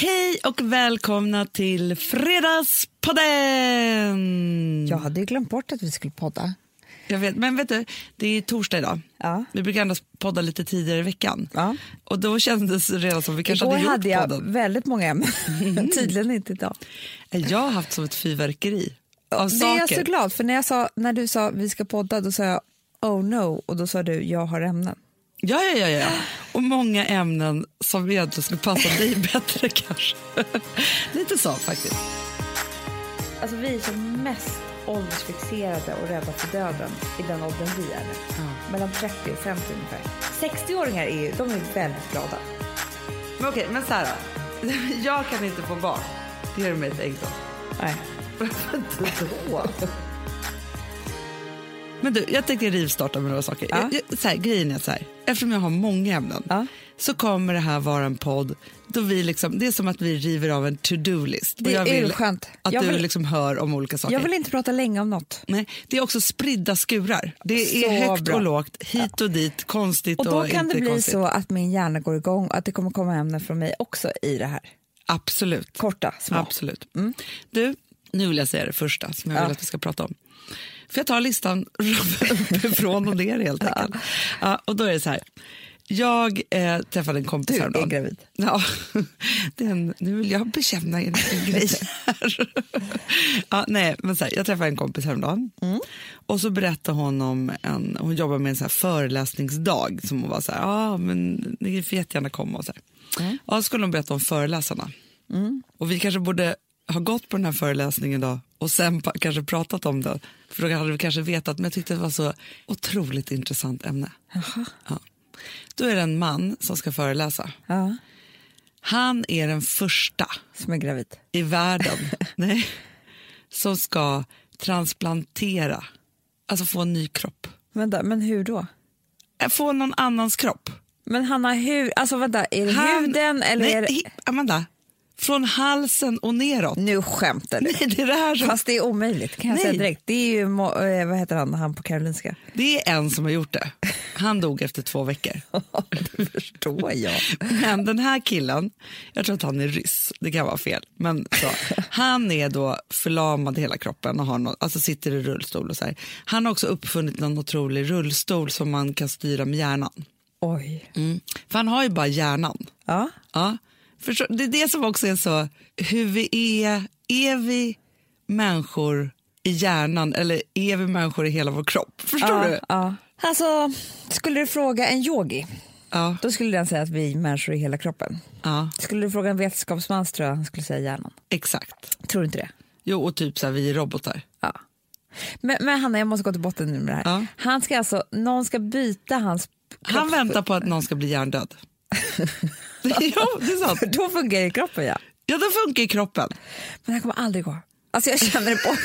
Hej och välkomna till Fredagspodden! Jag hade ju glömt bort att vi skulle podda. Jag vet, men vet du, det är torsdag idag. Ja. Vi brukar ändå podda lite tidigare i veckan. Ja. Och då kändes det redan som vi kanske Igår hade gjort hade jag podden. väldigt många ämnen, tydligen inte idag. Jag har haft som ett fyrverkeri av Det är saker. jag så glad för när, jag sa, när du sa vi ska podda då sa jag oh no och då sa du jag har ämnen. Ja, ja, ja, ja. Och många ämnen som egentligen skulle passa dig bättre kanske. Lite så faktiskt. Alltså vi är som mest åldersfixerade och rädda för döden i den åldern vi är nu. Mellan 30 och 50 ungefär. 60-åringar är ju, de är väldigt glada. Men okej, men så här då. Jag kan inte få barn. Det gör mig lite ängslig. Nej. Då. Men du, jag tänkte rivstarta med några saker. Ja. Jag, jag, så här, grejen är så här, eftersom jag har många ämnen Ja. så kommer det här vara en podd då vi liksom, det är som att vi river av en to-do-list. Det jag är skönt. att Jag du vill- liksom hör om olika saker. Jag vill inte prata länge om något. Nej, det är också spridda skurar. Det är Så högt bra. och lågt, hit och dit, konstigt Och och, då kan inte det bli konstigt. så att min hjärna går igång och att det kommer komma ämnen från mig också i det här. Absolut. Korta, små. Absolut. Du, nu vill jag säga det första som jag Ja. vill att vi ska prata om. För jag tar listan uppifrån och ner helt enkelt. Ja, och då är det så här. Jag eh, träffade en kompis Du är häromdagen. gravid. Ja, det är en, nu vill jag bekänna en, en grej här. ja, nej, men så här, jag träffade en kompis häromdagen och så berättade hon om en, hon jobbar med en så här föreläsningsdag som hon var så här, ja men ni får jättegärna komma och så här. Ja, så skulle hon berätta om föreläsarna. Och vi kanske borde ha gått på den här föreläsningen då och sen kanske pratat om det. För då hade vi kanske vetat, men jag tyckte det var så otroligt intressant ämne. Ja. Då är det en man som ska föreläsa. Ja, Han är den första som är gravid. i världen nej, som ska transplantera, alltså få en ny kropp. Vänta, men hur då? Äh, Få någon annans kropp. Men Hanna, hur, alltså vänta, är det Han- huden eller nej, är det... Amanda, från halsen och neråt. Nu skämtar du. Nej, det är det här som Fast det är omöjligt kan jag Nej. säga direkt. Det är ju, eh, vad heter han, han på Karolinska? Det är en som har gjort det. Han dog efter två veckor. det förstår jag. Men den här killen, jag tror att han är ryss, det kan vara fel, men så, han är då förlamad i hela kroppen och har något, alltså sitter i rullstol och så här. Han har också uppfunnit någon otrolig rullstol som man kan styra med hjärnan. Oj. Mm. För han har ju bara hjärnan. Ja, Ja. Förstår, det är det som också är så, hur vi är, är vi människor i hjärnan eller är vi människor i hela vår kropp? Förstår ja, du? ja. Alltså, skulle du fråga en yogi, Ja, då skulle den säga att vi är människor i hela kroppen. ja, Skulle du fråga en vetenskapsman tror jag han skulle säga hjärnan. exakt. Tror du inte det? Jo, och typ så här, vi är robotar. Ja. Men, men Hanna, jag måste gå till botten nu med det här. Ja. Han ska alltså, någon ska byta hans Han kropps- väntar på att någon ska bli hjärndöd. jo, det är sant. Då funkar ju kroppen ja. Ja, då funkar ju kroppen. Men det här kommer aldrig gå. Alltså jag känner det på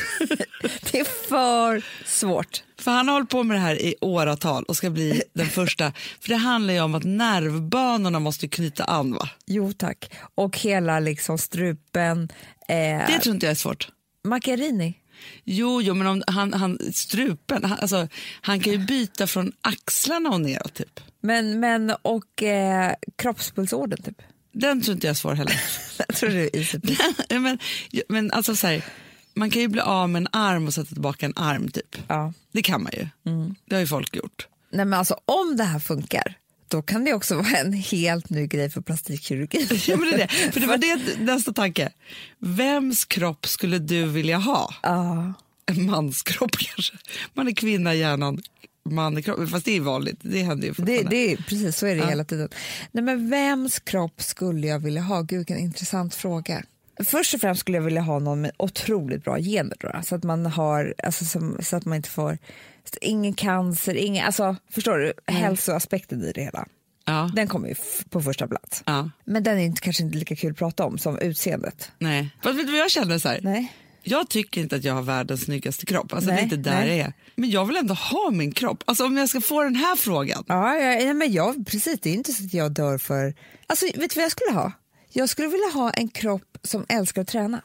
Det är för svårt. För han har hållit på med det här i åratal och ska bli den första. För det handlar ju om att nervbanorna måste knyta an va? Jo tack. Och hela liksom strupen. Eh, Det tror inte jag är svårt. Macchiarini. Jo, jo men om han, han, strupen, han, alltså, han kan ju byta från axlarna och neråt typ. Men, men och eh, kroppspulsådern typ. Den tror inte jag är svår heller. Jag tror det är easy peasy. men, men alltså så här, man kan ju bli av med en arm och sätta tillbaka en arm typ. ja. Det kan man ju. Det har ju folk gjort. Nej men alltså om det här funkar då kan det också vara en helt ny grej för plastikkirurgi. Ja, men det, är det. För det var det nästa tanke. Vems kropp skulle du vilja ha? Ja. En manskropp kanske. Man är kvinna i hjärnan, man i kroppen. Fast det är vanligt. Det händer ju Det, det är, precis så är det Ja. hela tiden. Nej, men vems kropp skulle jag vilja ha? Gud, vilken intressant fråga. Först och främst skulle jag vilja ha någon med otroligt bra gener. Då, så, att man har, alltså, som, så att man inte får ingen cancer, ingen, alltså, förstår du? Hälsoaspekten i det hela. Ja. Den kommer ju på första plats. ja. Men den är inte, kanske inte lika kul att prata om som utseendet. Nej. Fast vet du vad jag känner så här? Nej. Jag tycker inte att jag har världens snyggaste kropp. Alltså, det Nej, är inte där nej. jag är. Men jag vill ändå ha min kropp. Alltså, om jag ska få den här frågan. Ja, ja, ja, men jag, precis. Det är inte så att jag dör för... Alltså, vet du vad jag skulle ha? Jag skulle vilja ha en kropp som älskar att träna.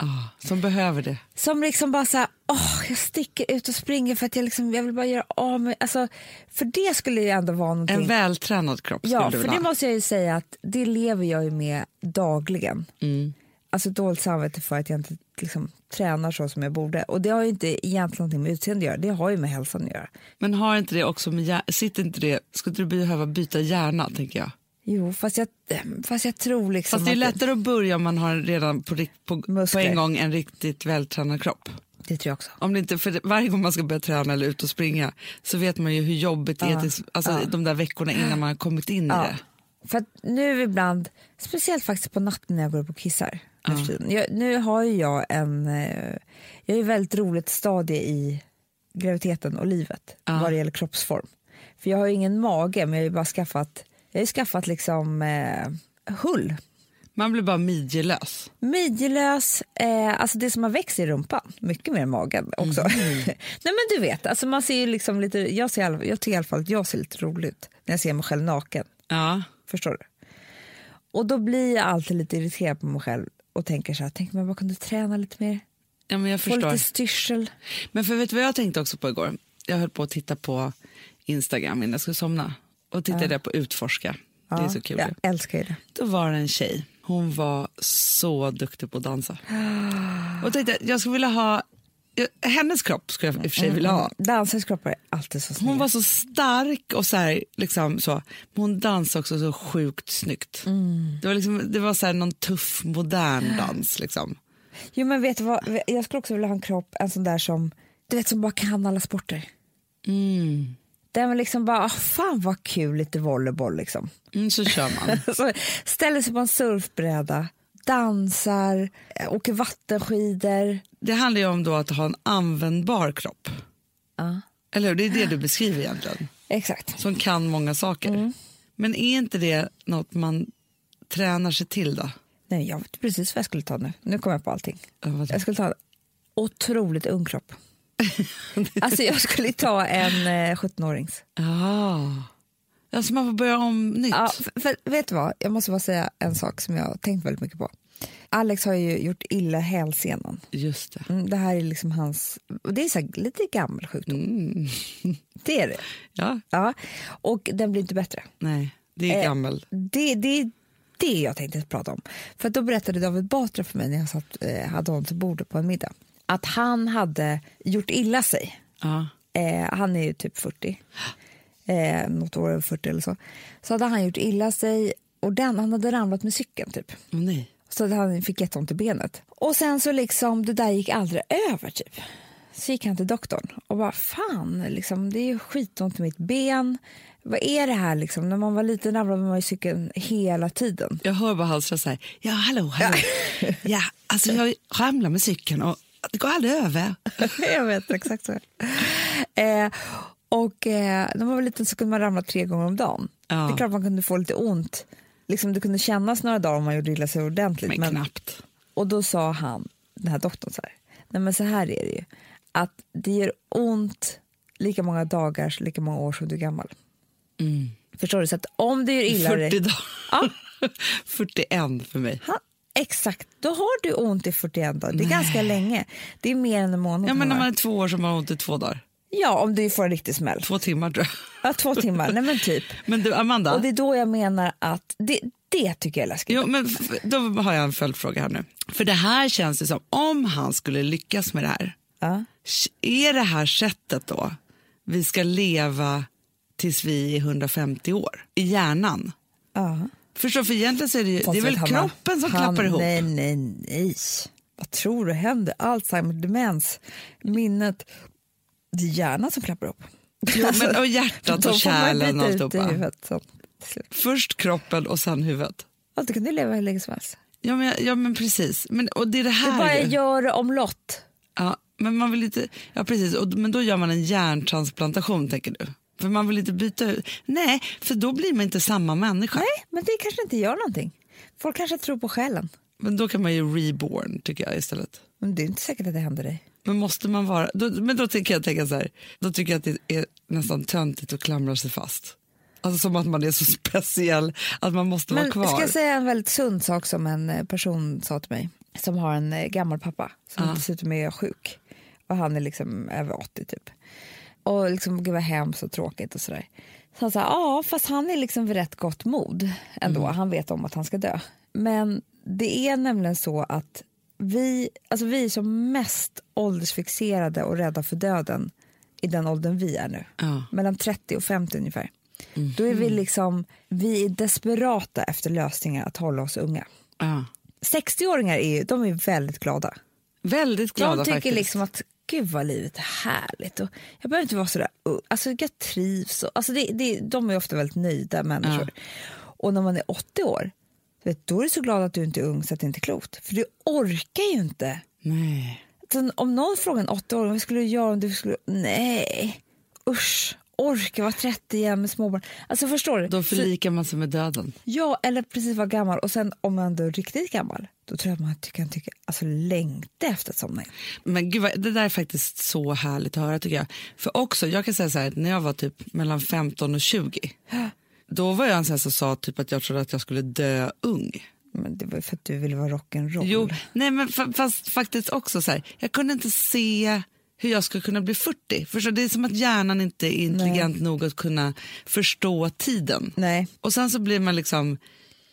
Ah, som behöver det. Som liksom bara så här, åh, jag sticker ut och springer för att jag, liksom, jag vill bara göra av mig. Alltså, för det skulle ju ändå vara någonting. En vältränad kropp Ja, för det måste jag ju säga att det lever jag ju med dagligen. Mm. Alltså dåligt samvete för att jag inte liksom, tränar så som jag borde. Och det har ju inte egentligen någonting med utseende att göra, det har ju med hälsan att göra. Men har inte det också med sitter inte det, skulle du behöva byta hjärna tänker jag? Jo, fast jag, fast jag tror liksom Fast det är lättare att börja om man har redan på, på, på en gång en riktigt vältränad kropp. det tror jag också. Om det inte, för varje gång man ska börja träna eller ut och springa så vet man ju hur jobbigt det är tills, alltså, de där veckorna innan man har kommit in i Ja. det. För att nu ibland, speciellt faktiskt på natten när jag går upp och kissar. Jag, nu har ju jag en, eh, jag är ju väldigt roligt stadie i graviditeten och livet vad det gäller kroppsform. För jag har ju ingen mage men jag har ju bara skaffat, jag har skaffat liksom eh, hull. Man blir bara midjelös. Midjelös, eh, alltså det som har växt i rumpan, mycket mer än magen också. Nej men du vet, alltså man ser ju liksom lite, jag, ser, i jag tycker i alla fall att jag ser lite rolig ut när jag ser mig själv naken. Ja. Förstår du? Och då blir jag alltid lite irriterad på mig själv och tänker så här, tänk om jag bara kunde träna lite mer, ja, men jag få förstår. lite styrsel. Men för vet du vad jag tänkte också på igår? Jag höll på att titta på Instagram innan jag skulle somna och tittade på Utforska. det är så kul. Jag älskar det. Då var det en tjej, hon var så duktig på att dansa. Och tänkte, jag skulle vilja ha, hennes kropp skulle jag i och för sig vilja ha. Dansens kroppar är alltid så snygga. Hon var så stark och så här, liksom så. Men hon dansade också så sjukt snyggt. Det var, liksom, det var så här någon tuff, modern dans. Liksom. Jo men vet du vad, jag skulle också vilja ha en kropp, en sån där som, du vet som bara kan alla sporter. Mm. Den var liksom bara, ah, fan vad kul lite volleyboll liksom. Mm, så kör man. Så ställer sig på en surfbräda, dansar, eh, åker vattenskidor. Det handlar ju om då att ha en användbar kropp. Ja. Eller hur? Det är det du beskriver egentligen. Exakt. Som kan många saker. Men är inte det något man tränar sig till då? Nej, jag vet precis vad jag skulle ta nu. Nu kommer jag på allting. Jag skulle ta en otroligt ung kropp. alltså jag skulle ta en eh, 17-årings. Ja. Alltså man får börja om nytt. Ja, för, för, vet du vad, jag måste bara säga en sak som jag har tänkt väldigt mycket på. Alex har ju gjort illa hälsenan. Just det. Mm, det här är liksom hans, det är så här, lite gammal sjukdom. Det är det. Ja, Ja. Och den blir inte bättre. nej. Det är Eh, gammel. Det, det är det jag tänkte prata om. För då berättade David Batra för mig när jag satt, eh, hade honom till bordet på en middag att han hade gjort illa sig. Ja. Eh, han är ju typ 40, eh, något år över 40 eller så. Så hade han gjort illa sig och den, han hade ramlat med cykeln typ. Åh, nej. Så att han fick jätteont i benet. Och sen så liksom, det där gick aldrig över typ. Så gick han till doktorn och bara fan, liksom, det är ju skitont i mitt ben. Vad är det här liksom? När man var liten ramlade man i cykeln hela tiden. Jag hör bara halstra så här. Ja, hallå, hallå. Ja, alltså jag ramlar med cykeln och det går aldrig över. Jag vet exakt så. Eh, och eh, när man var liten så kunde man ramla tre gånger om dagen. Ja. Det är klart man kunde få lite ont. Liksom, det kunde kännas några dagar om man gjorde illa sig ordentligt. Men knappt. Och då sa han, den här doktorn så här, nej men så här är det ju, att det gör ont lika många dagar, lika många år som du är gammal. Mm. Förstår du? Så att om du gör illa 40 dig, dagar. Ja. 41 för mig. ha, exakt, då har du ont i 41 dagar. Det är ganska länge. Det är mer än en månad. Ja, men när man är två år så har man ont i två dagar. ja, om du får en riktig smäll. Två timmar tror jag. Ja, två timmar, nej men typ. Men du, Amanda. Och det är då jag menar att det, det tycker jag är läskigt. Jo, men då har jag en följdfråga här nu. För det här känns det som, om han skulle lyckas med det här, Ja. är det här sättet då vi ska leva tills vi är 150 år? I hjärnan? Ja. Förstår, för egentligen så är det, ju, det är väl kroppen som han, klappar ihop? Nej, nej, nej. Vad tror du händer? Alzheimer, demens, minnet. Det är hjärnan som klappar ihop. Jo, men, och hjärtat Då och kärlen och alltihopa. Först kroppen och sen huvudet. Ja, du kan ju leva hur länge som helst. Ja men, ja, men precis. Men, och det är det Du här bara ju. gör det omlott. Ja, men man vill inte, ja precis, och, men då gör man en hjärntransplantation tänker du? För man vill inte byta ut, nej, för då blir man inte samma människa. Nej, men det kanske inte gör någonting. Folk kanske tror på själen. Men då kan man ju reborn tycker jag istället. Men det är inte säkert att det händer dig. Men måste man vara, då, men då tänker jag tänka så här, då tycker jag att det är nästan töntigt att klamra sig fast. Alltså som att man är så speciell att man måste Men vara kvar. ska jag säga en väldigt sund sak som en eh, person sa till mig. som har en eh, gammal pappa som Ja. dessutom är sjuk. Och han är liksom över 80 typ. Och liksom, gud vad hemskt och tråkigt och sådär. Så han sa, ja fast han är liksom vid rätt gott mod ändå. Han vet om att han ska dö. Men det är nämligen så att vi, alltså vi är som mest åldersfixerade och rädda för döden i den åldern vi är nu. Ja. Mellan 30 och 50 ungefär. Då är vi liksom, vi är desperata efter lösningar att hålla oss unga. Ja. 60-åringar är de är väldigt glada. Väldigt glada de tycker faktiskt. liksom att gud vad livet är härligt och jag behöver inte vara sådär, uh, alltså jag trivs. Och, alltså det, det, de är ofta väldigt nöjda människor. Och när man är 80 år, vet, då är du så glad att du inte är ung så att det inte är klokt. För du orkar ju inte. Nej. Så om någon frågar en 80-åring vad skulle du göra om du skulle, nej, usch, orka vara 30 igen med småbarn. Alltså förstår du? Då förlikar man sig med döden. Ja, eller precis vara gammal. Och sen om man ändå är riktigt gammal, då tror jag att man kan tycka, alltså längta efter att somna in. Men gud, det där är faktiskt så härligt att höra tycker jag. För också, jag kan säga så här, när jag var typ mellan 15 och 20, då var jag en sån som sa typ att jag trodde att jag skulle dö ung. Men det var för att du ville vara rock'n'roll. Jo, nej men fa- fast faktiskt också så här, jag kunde inte se hur jag skulle kunna bli 40. Förstår, det är som att hjärnan inte är intelligent nog att kunna förstå tiden. Nej, Och sen så blir man liksom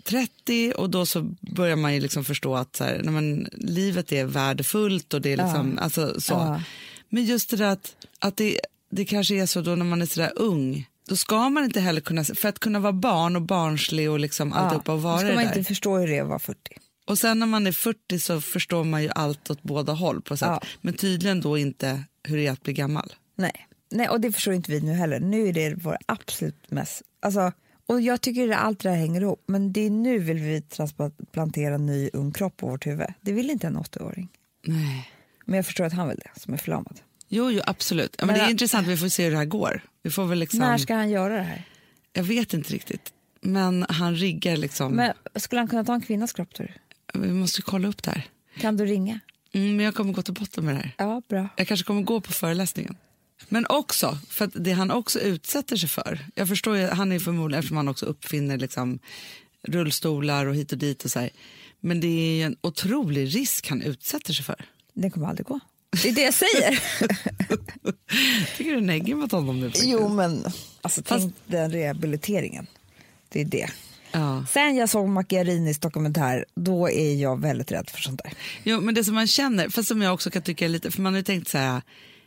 30 och då så börjar man ju liksom förstå att så här, men, livet är värdefullt och det är liksom, alltså så. Ja. Men just det där att, att det, det kanske är så då när man är sådär ung, då ska man inte heller kunna, för att kunna vara barn och barnslig och liksom alltihopa och vara ska det man där. inte förstå hur det är att vara 40. Och sen när man är 40 så förstår man ju allt åt båda håll på sätt. Ja. Men tydligen då inte hur det är att bli gammal. Nej. Nej, och det förstår inte vi nu heller. Nu är det vår absolut mest... Alltså, och jag tycker att allt det där hänger ihop. Men det är nu vill vi transplantera en ny ung kropp på vårt huvud. Det vill inte en 80-åring. Nej. Men jag förstår att han vill det, som är förlamad. Jo, jo absolut. Ja, men Men det är intressant, vi får se hur det här går. Vi får väl liksom, När ska han göra det här? Jag vet inte riktigt. Men han riggar liksom, Men skulle han kunna ta en kvinnas kropp tror du? vi måste kolla upp det här. Kan du ringa? Mm, men jag kommer gå till botten med det här. Ja, bra. Jag kanske kommer gå på föreläsningen. Men också, för att det han också utsätter sig för. Jag förstår ju, han är förmodligen, eftersom han också uppfinner liksom rullstolar och hit och dit och så här. Men det är en otrolig risk han utsätter sig för. Det kommer aldrig gå. Det är det jag säger. Tycker du negger mot honom nu? faktiskt? jo, men alltså, Fast- tänk den rehabiliteringen. Det är det. Ja. Sen jag såg Macchiarinis dokumentär, då är jag väldigt rädd för sånt där. Jo, men det som man känner, fast som jag också kan tycka är lite, för man har ju tänkt så här,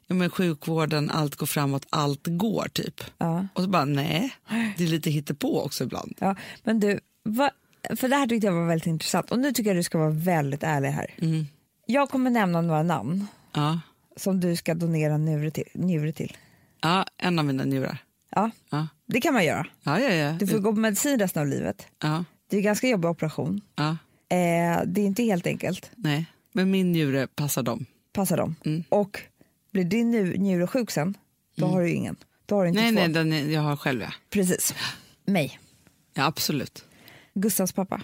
ja, men sjukvården, allt går framåt, allt går typ. Ja. Och så bara nej, det är lite hittepå också ibland. Ja, men du, vad, för det här tyckte jag var väldigt intressant och nu tycker jag du ska vara väldigt ärlig här. Jag kommer nämna några namn Ja, som du ska donera njure till. Njure till. ja en av mina njurar. Ja, Ja, det kan man göra. ja, ja. ja. Du får gå på medicin resten av livet. ja, Det är en ganska jobbig operation. ja. Eh, det är inte helt enkelt. Nej, men min njure passar dem. Passa dem. Mm. Och blir din njure sjuk sen, då har du ingen. Då har du inte Nej, två. nej, den är, jag har själv ja. Precis. Mig. Ja, absolut. Gustavs pappa.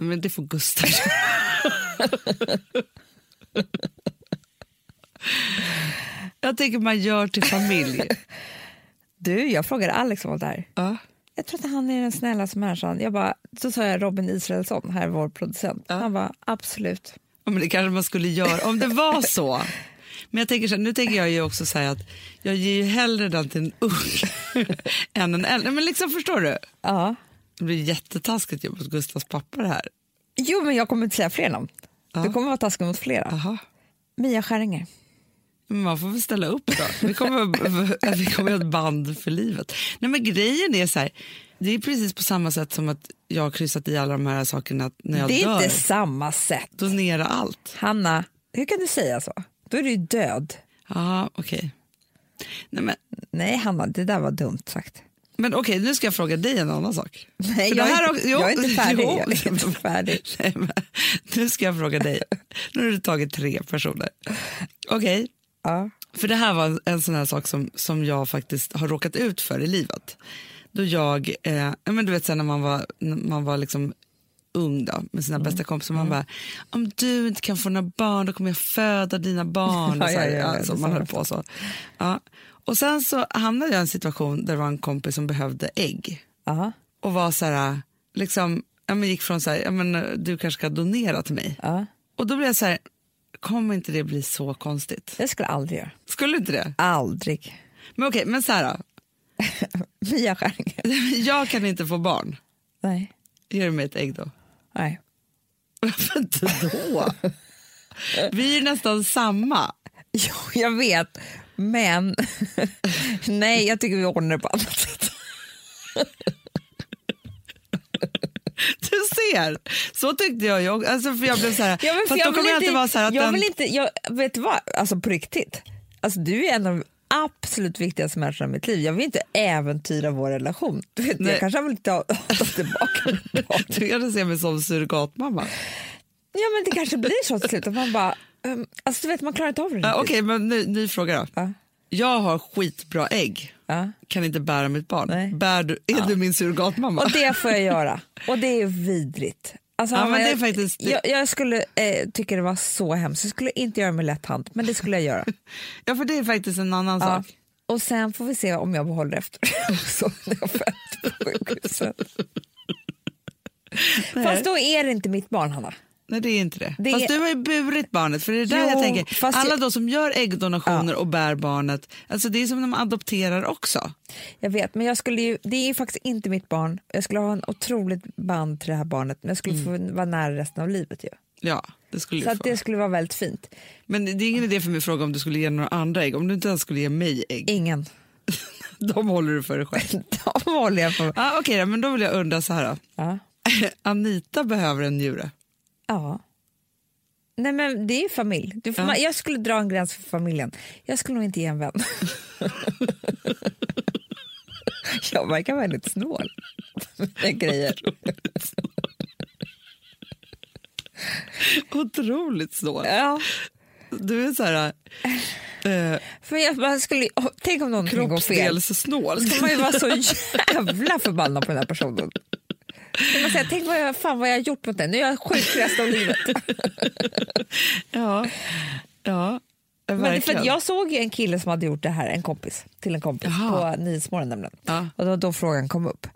Men det får Gustav Jag tänker man gör till familj. Du, jag frågade Alex om det här. Ja. Jag tror att han är den snällaste människan. Jag bara, så sa jag Robin Israelsson, här vår producent. Han bara, absolut. Ja, Men det kanske man skulle göra om det var så. Men jag tänker så här, nu tänker jag ju också säga att jag ger ju hellre den till en ung än en äldre. Men liksom förstår du? Ja. Det blir jättetaskigt jobb mot Gustavs pappa det här. Jo, men jag kommer inte säga fler namn. Det kommer vara taskigt mot flera. Aha. Mia Skäringer. Men man får väl ställa upp då. Vi kommer, vi kommer ett band för livet. Nej men grejen är så här, det är precis på samma sätt som att jag har kryssat i alla de här sakerna när jag Det är dör, inte samma sätt. donera allt. Hanna, hur kan du säga så? Då är du ju död. Ja, okej. Nej men, Nej, Hanna, det där var dumt sagt. men okej, nu ska jag fråga dig en annan sak. Nej, jag, här är, inte, jag är inte färdig. jo. Jag är inte färdig. Nej, men, nu ska jag fråga dig. Nu har du tagit tre personer. Okej, Ja. för det här var en, en sån här sak som, som jag faktiskt har råkat ut för i livet. Då jag, eh, men du vet sen när man var, när man var liksom ung då, med sina Mm. bästa kompisar, man bara, om du inte kan få några barn då kommer jag föda dina barn. Ja, så, här, ja, ja, ja, det så sa man höll på så. Ja. Och sen så hamnade jag i en situation där det var en kompis som behövde ägg Aha. och var så här, liksom, ja, men gick från så här, ja, men, du kanske ska donera till mig. Ja. Och då blir jag så här, kommer inte det bli så konstigt? Det skulle jag aldrig göra. Skulle inte det? Aldrig. Men okej, men så här då. Mia Skäringer. Jag kan inte få barn. Nej. Ger du mig ett ägg då? Nej. Varför inte då? Vi är nästan samma. Jo, jag vet. Men nej, jag tycker vi ordnar det på annat sätt. Du ser, så tyckte jag ju. Alltså, för jag blev så här, Ja, fast jag då kommer jag inte vara så här att jag den, vill inte, jag, vet du vad, alltså på riktigt. Alltså, du är en av absolut viktigaste människorna i mitt liv. Jag vill inte äventyra vår relation. Du vet, Nej. jag kanske vill ta, ta tillbaka du kan se mig som surrogatmamma. Ja men det kanske blir så till slut. Att man bara, um, alltså du vet man klarar inte av det riktigt. Okej, men ny, ny fråga då. Ja. Jag har skitbra ägg, Ja. kan inte bära mitt barn. Nej. Bär du, är du min surrogatmamma? Och det får jag göra. Och det är vidrigt. Alltså, Ja, men det är jag, faktiskt- jag, jag skulle eh, tycka det var så hemskt. Jag skulle inte göra med lätt hand, men det skulle jag göra. Ja, för det är faktiskt en annan Ja. sak. Och sen får vi se om jag behåller efter. så när jag fött på sjukhuset. Fast då är det inte mitt barn, Hanna. Nej, det är inte det. Det Fast är- du har ju burit barnet. För det är där Jo, jag tänker, alla jag- de som gör äggdonationer och bär barnet, alltså det är som när man adopterar också. Jag vet, men jag skulle ju, det är faktiskt inte mitt barn. Jag skulle ha en otroligt band till det här barnet, men jag skulle få vara nära resten av livet. Ju. Ja, det skulle Så att få. det skulle vara väldigt fint. Men det är ingen idé för mig att fråga om du skulle ge några andra ägg. Om du inte ens skulle ge mig ägg, Ingen. de håller du för dig själv. De håller jag på. Ah, Okej, då, men då vill jag undra så här. Då. Ja. Anita behöver en njure. Ja. Nej men det är familj. Du får, Ja. man, jag skulle dra en gräns för familjen. Jag skulle nog inte ge en vän. jag verkar väldigt snål med grejer. Otroligt snål. Ja. Du är så här eh, För jag bara skulle, tänk om någonting går fel. kroppsdelssnål. Då ska man ju vara så jävla förbannad på den här personen. Man säga, tänk vad jag, fan vad jag har gjort mot den. Nu är jag sjuk resten av livet. Ja, ja Men det är för verkligen. jag såg en kille som hade gjort det här, en kompis till en kompis Jaha. på Nyhetsmorgon nämligen. Ja. Och det var då frågan kom upp.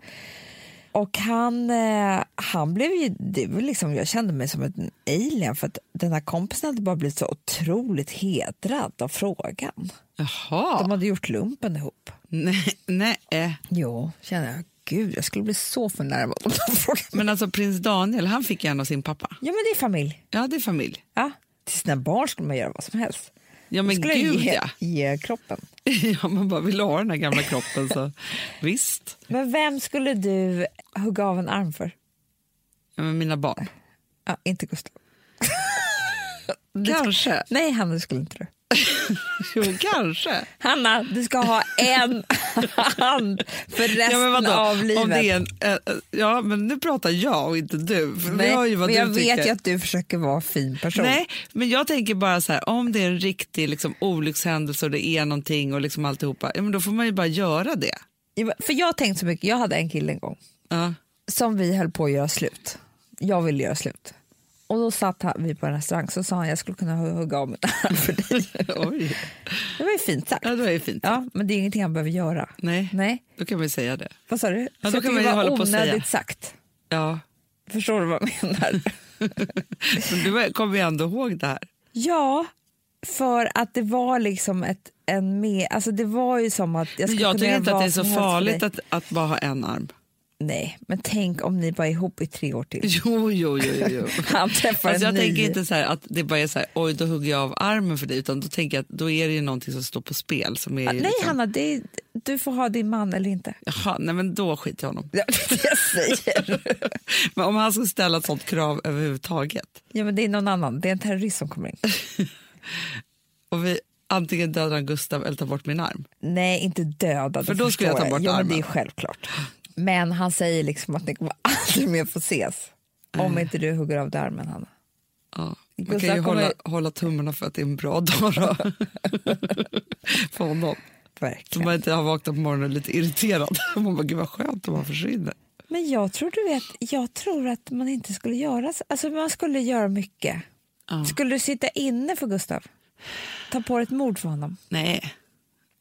Och han, eh, han blev ju, det var liksom, jag kände mig som en alien för att den här kompisen hade bara blivit så otroligt hedrad av frågan. Jaha, De hade gjort lumpen ihop. nej, nej. eh. Jo, kände jag. Gud, jag skulle bli så förnärmad om de frågade. Men alltså prins Daniel, han fick av sin pappa. Ja, men det är familj. Ja, det är familj. Ja. Till sina barn skulle man göra vad som helst. Ja, men skulle gud ge, ja. ge kroppen. ja. Man bara vill ha den här gamla kroppen så visst. Men vem skulle du hugga av en arm för? Ja, men mina barn. Ja, inte Gustav. Kanske. Nej, det skulle inte du. Jo, kanske. Hanna, du ska ha en hand för resten Ja, av livet. Om det är en, eh, ja, men nu pratar jag och inte du. Nej, men jag tycker. vet ju att du försöker vara en fin person. Nej, men jag tänker bara så här, om det är en riktig liksom, olyckshändelse och det är någonting och liksom alltihopa, ja, men då får man ju bara göra det. För jag tänkt så mycket, jag hade en kille en gång Ja. som vi höll på att göra slut. Jag ville göra slut. Och då satt vi på en restaurang så sa han jag skulle kunna hugga av min arm för dig. Oj, Det var ju fint sagt. ja, det är ju fint. Ja, men det är ingenting han behöver göra. Nej, Nej, då kan man ju säga det. vad sa du? då Så jag kan man ju var hålla på säga. sagt. Ja. Förstår du vad jag menar? Men du kommer ju ändå ihåg det här. ja, för att det var liksom ett en med, alltså det var ju som att jag Men skulle jag tycker inte att det är så farligt att, att bara ha en arm. Nej, men tänk om ni var ihop i tre år till. Jo, jo, jo. jo. Han träffar Alltså en jag ny. tänker inte så här att det bara är så här, oj då hugger jag av armen för dig, utan då tänker jag att då är det ju någonting som står på spel. Som är Ah, ju Nej liksom, Hanna, är, du får ha din man eller inte. Jaha, nej men då skiter jag honom. Ja, jag säger. Men om han skulle ställa ett sånt krav överhuvudtaget Ja, men det är någon annan, det är en terrorist som kommer in. och vi antingen dödar han Gustav eller tar bort min arm. Nej, inte döda. För då skulle jag ta bort jo, men Det är armen. självklart. Men han säger liksom att ni kommer aldrig mer få ses om inte du hugger av dig armen, Hanna. Ja. Man kan ju kommer- hålla, hålla tummarna för att det är en bra dag då. för honom. Så Verkligen. man inte har vaknat på morgonen lite irriterad. Man bara, gud vad skönt om han försvinner. Men jag tror, du vet, jag tror att man inte skulle göra så. Alltså man skulle göra mycket. Ja. Skulle du sitta inne för Gustav? Ta på dig ett mord för honom? Nej.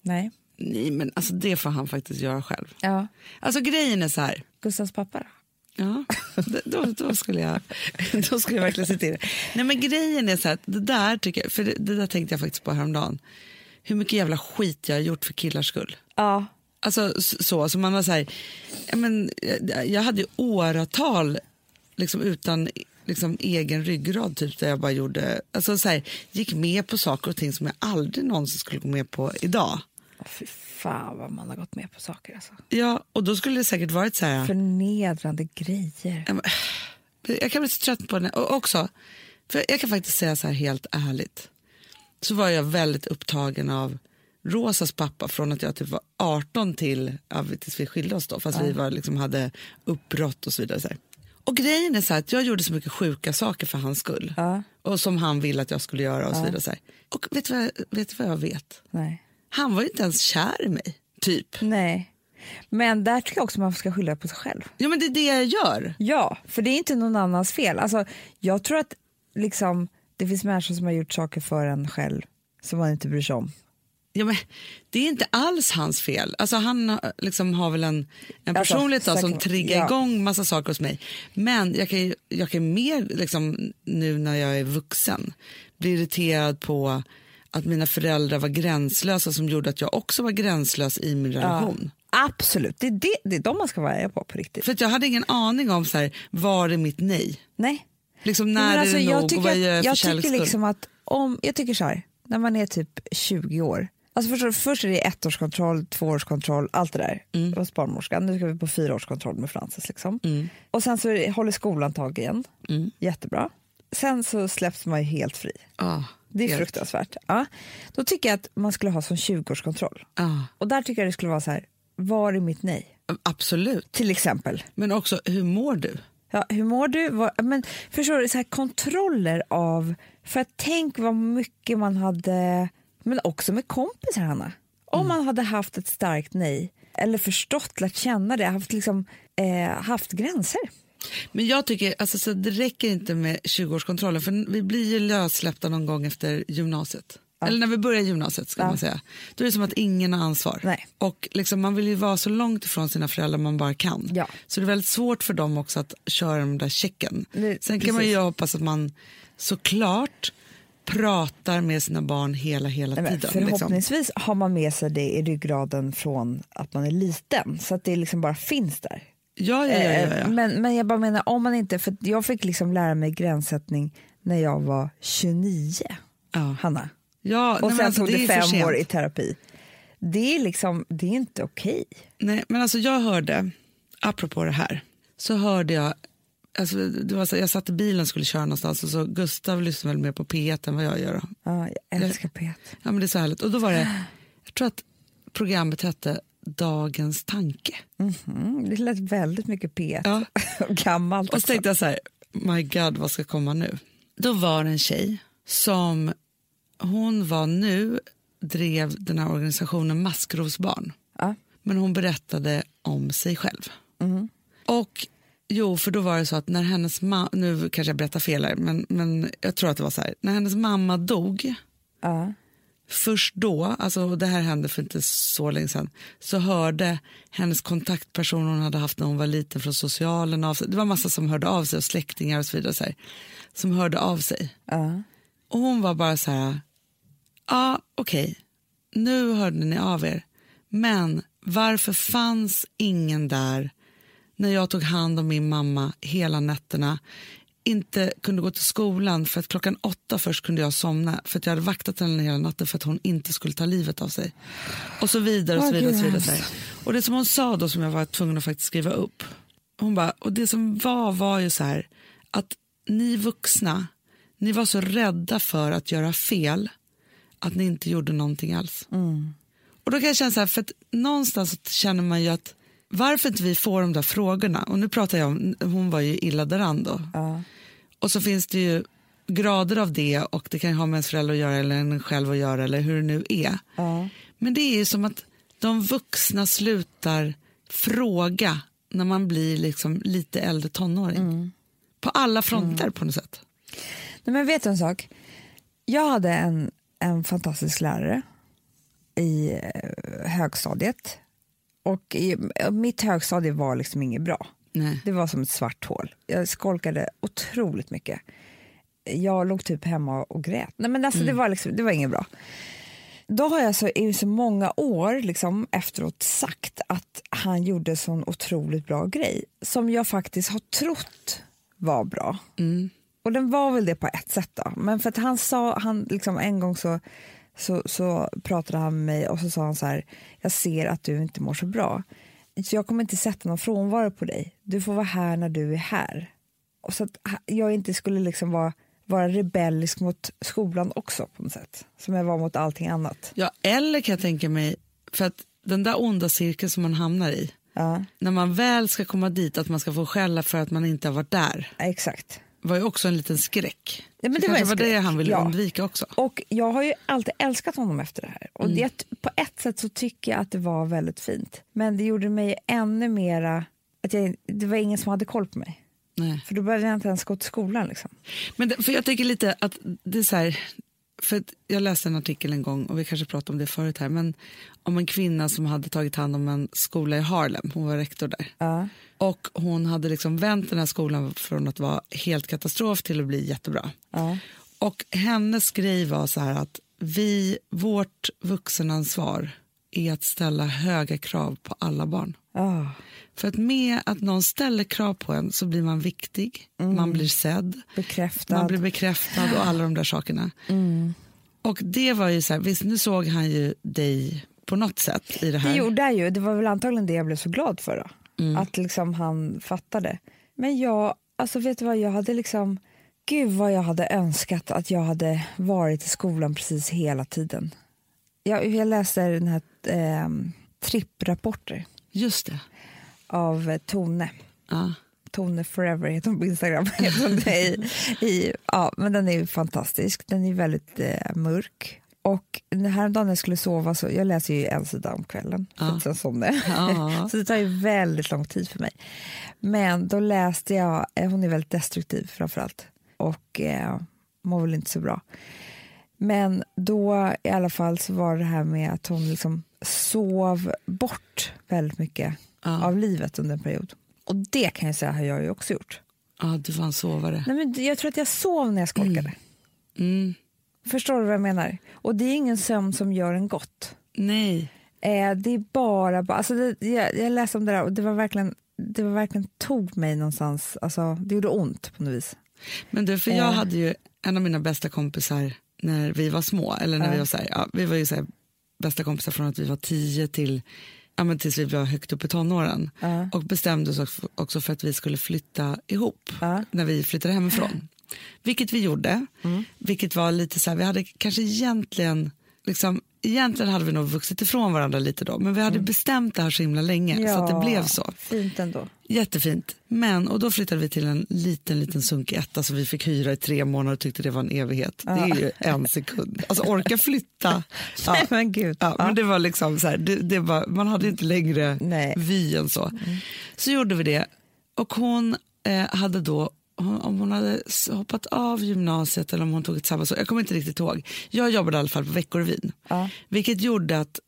Nej. Nej, men alltså det får han faktiskt göra själv. Ja. Alltså grejen är så här. Gustavs pappa då? Ja, då, då, skulle jag, då skulle jag verkligen se till det. Nej, men grejen är så här, det där tycker jag, för det, det där tänkte jag faktiskt på häromdagen. Hur mycket jävla skit jag har gjort för killars skull. Ja. Alltså så, så man var så här, men, jag- jag hade ju åratal liksom, utan liksom, egen ryggrad typ, där jag bara gjorde, alltså så här, gick med på saker och ting som jag aldrig någonsin skulle gå med på idag. Fy fan vad man har gått med på saker. Alltså. Ja, och då skulle det säkert varit så här, Förnedrande grejer. Ja, jag kan bli så trött på det. Och också, för jag kan faktiskt säga så här helt ärligt, så var jag väldigt upptagen av Rosas pappa från att jag typ var 18 till ja, tills vi skilde oss då, fast vi var, liksom, hade uppbrott och så vidare. Så. Och grejen är så att jag gjorde så mycket sjuka saker för hans skull. Ja. Och som han ville att jag skulle göra och så vidare. Så här. Och vet du, vad, vet du vad jag vet? Nej. Han var ju inte ens kär i mig, typ. Nej. Men där tycker jag också man ska skylla på sig själv. Ja men det är det jag gör. Ja, för det är inte någon annans fel. Alltså, jag tror att liksom, det finns människor som har gjort saker för en själv som man inte bryr sig om. Ja, men det är inte alls hans fel. Alltså, han liksom, har väl en, en Alltså, personlighet då, som triggar ja. igång massa saker hos mig. Men jag kan, jag kan mer liksom, nu när jag är vuxen bli irriterad på att mina föräldrar var gränslösa som gjorde att jag också var gränslös i min relation. Absolut, det är, det, det är de man ska vara arga på på riktigt. För jag hade ingen aning om så här, var är mitt nej? Nej. Liksom, Men när alltså, är det jag nog och tycker, vad gör jag för jag tycker liksom att om, jag tycker så här, när man är typ 20 år, alltså först, först är det ettårskontroll, tvåårskontroll, allt det där Mm. hos barnmorskan. Nu ska vi på fyraårskontroll med Frances. Liksom. Och sen så det- håller skolan tag igen, Mm. jättebra. Sen så släpps man ju helt fri. Ja, Det är helt. fruktansvärt. Ja. Då tycker jag att man skulle ha som 20-årskontroll. Ja, Och där tycker jag det skulle vara så här, var är mitt nej? absolut. Till exempel. Men också, hur mår du? Ja, hur mår du? Men förstår du, så här kontroller av... För att tänk vad mycket man hade... Men också med kompisar, Hanna. Om man hade haft ett starkt nej, eller förstått, lärt känna det, haft, liksom, eh, haft gränser. Men jag tycker alltså, så det räcker inte med 20-årskontrollen för vi blir ju lössläppta någon gång efter gymnasiet. Eller när vi börjar gymnasiet ska Ja. man säga. Då är det som att ingen har ansvar. Nej. Och liksom, man vill ju vara så långt ifrån sina föräldrar man bara kan. Ja. Så det är väldigt svårt för dem också att köra den där checken. Det- Sen kan man ju precis. hoppas att man såklart pratar med sina barn hela, hela Nej, tiden. liksom. förhoppningsvis har man med sig det i ryggraden från att man är liten, så att det liksom bara finns där. Ja, ja, ja, ja, Eh, ja. Men, men jag bara menar, om man inte... För jag fick liksom lära mig gränssättning när jag var 29, ja. Hanna. ja Och nej, sen alltså, tog det för fem år i terapi. Det är liksom, det är inte okej. Nej, men alltså jag hörde, apropå det här, så hörde jag, alltså det var så, jag satt i bilen och skulle köra någonstans och så Gustav lyssnar väl mer på P1 än vad jag gör. Ja, jag älskar P1. Ja, men det är så härligt. Och då var det, jag tror att programmet hette Dagens tanke. Mm, det lät väldigt mycket P1. Ja. Och Gammalt Och så tänkte jag så här, my god vad ska komma nu? Då var det en tjej som, hon var nu, drev den här organisationen Maskrovsbarn. Ja. Men hon berättade om sig själv. Mm. Och jo, för då var det så att när hennes mamma, nu kanske jag berättar fel här, men, men jag tror att det var så här, när hennes mamma dog, Ja. Först då, alltså det här hände för inte så länge sedan, så hörde hennes kontaktperson hon hade haft när hon var liten från socialen av sig, det var massa som hörde av sig och släktingar och så vidare, så här, som hörde av sig. Ja. Och hon var bara så här, ja okej, nu hörde ni av er, men varför fanns ingen där när jag tog hand om min mamma hela nätterna, inte kunde gå till skolan för att klockan åtta först kunde jag somna för att jag hade vaktat henne hela natten för att hon inte skulle ta livet av sig. Och så vidare och så vidare. Och, så vidare så här. och det som hon sa då som jag var tvungen att faktiskt skriva upp, hon bara, och det som var var ju så här att ni vuxna, ni var så rädda för att göra fel att ni inte gjorde någonting alls. Och då kan jag känna så här, för att någonstans känner man ju att varför inte vi får de där frågorna, och nu pratar jag om, hon var ju illa däran då, Ja. Och så finns det ju grader av det och det kan ju ha med ens föräldrar att göra eller en själv att göra eller hur det nu är. Ja. Men det är ju som att de vuxna slutar fråga när man blir liksom lite äldre tonåring. På alla fronter på något sätt. Nej, men vet du en sak? Jag hade en, en fantastisk lärare i eh, högstadiet. Och i, mitt högstadie var liksom inget bra. Nej. Det var som ett svart hål. Jag skolkade otroligt mycket. Jag låg typ hemma och grät. Nej, men alltså, det, var liksom, det var inget bra. Då har jag så, i så många år liksom, efteråt sagt att han gjorde sån otroligt bra grej som jag faktiskt har trott var bra. Mm. Och den var väl det på ett sätt då. Men för att han sa, han liksom en gång så, så, så pratade han med mig och så sa han så här, jag ser att du inte mår så bra. Så jag kommer inte sätta någon frånvaro på dig. Du får vara här när du är här. Och så att jag inte skulle liksom vara, vara rebellisk mot skolan också på något sätt. Som jag var mot allting annat. Ja, eller kan jag tänka mig, för att den där onda cirkeln som man hamnar i, Ja, när man väl ska komma dit, att man ska få skälla för att man inte har varit där, exakt. Var ju också en liten skräck. Ja, men det det var var det skräck, han ville ja. undvika också. Och jag har ju alltid älskat honom efter det här. Och det, på ett sätt så tycker jag att det var väldigt fint. Men det gjorde mig ännu mera, att jag, det var ingen som hade koll på mig. Nej. För då behövde jag inte ens gå till skolan. Liksom. Men det, för jag tycker lite att det är så här, för jag läste en artikel en gång, och vi kanske pratade om det förut här, men om en kvinna som hade tagit hand om en skola i Harlem, hon var rektor där. Ja. Och hon hade liksom vänt den här skolan från att vara helt katastrof till att bli jättebra. Ja. Och hennes grej var så här att vi, vårt vuxenansvar är att ställa höga krav på alla barn. Ah. För att med att någon ställer krav på en så blir man viktig, man blir sedd, Bekräftad. man blir bekräftad och alla de där sakerna. Mm. Och det var ju så här, visst nu såg han ju dig på något sätt i det här. Det gjorde jag ju. Det var väl antagligen det jag blev så glad för. Då. Mm. Att liksom han fattade. Men jag, alltså vet du vad, jag hade liksom... Gud vad jag hade önskat att jag hade varit i skolan precis hela tiden. Jag, jag läste den här eh, tripprapporter Just det. av Tone. Ja. Tone Forever heter hon på Instagram. I, i, ja, men den är fantastisk. Den är väldigt eh, mörk. Och den här dagen jag skulle sova, så, jag läser ju en sida om kvällen, för Ja. att sen somnar. Ja. Så det tar ju väldigt lång tid för mig. Men då läste jag, eh, hon är väldigt destruktiv framförallt och eh, mår väl inte så bra. Men då i alla fall så var det här med att hon liksom sov bort väldigt mycket Ja. av livet under en period. Och det kan jag säga har jag ju också gjort. ja, du var en sovare. Nej, men jag tror att jag sov när jag skolkade. Mm. Förstår du vad jag menar? Och det är ingen sömn som gör en gott. Nej. Eh, det är bara... alltså det, jag, jag läste om det där och det var verkligen, det var verkligen tog mig någonstans. Alltså, det gjorde ont på något vis. Men du, för jag Eh. hade ju en av mina bästa kompisar när vi var små, eller när Ja. vi var så här, ja, vi var ju så här, bästa kompisar från att vi var tio till ja, men tills vi var högt upp i tonåren. Ja. Och bestämde oss också- för att vi skulle flytta ihop Ja. när vi flyttade hemifrån. Vilket vi gjorde, Mm. vilket var lite så här, vi hade kanske egentligen, liksom, egentligen hade vi nog vuxit ifrån varandra lite då, men vi hade bestämt det här så himla länge så att det blev så. Fint ändå. Jättefint. Men, och då flyttade vi till en liten, liten sunkig etta som vi fick hyra i tre månader och tyckte det var en evighet. Det är ju en sekund. Alltså orka flytta. Ja. Nej, men gud. Ja, men det var liksom så här, det, det var, man hade inte längre Nej. vy än så. Så gjorde vi det. Och hon eh, hade då, om hon hade hoppat av gymnasiet eller om hon tog ett sabbatsår, jag kommer inte riktigt ihåg. Jag jobbade i alla fall på Veckorevyn. Ja. Vilket gjorde att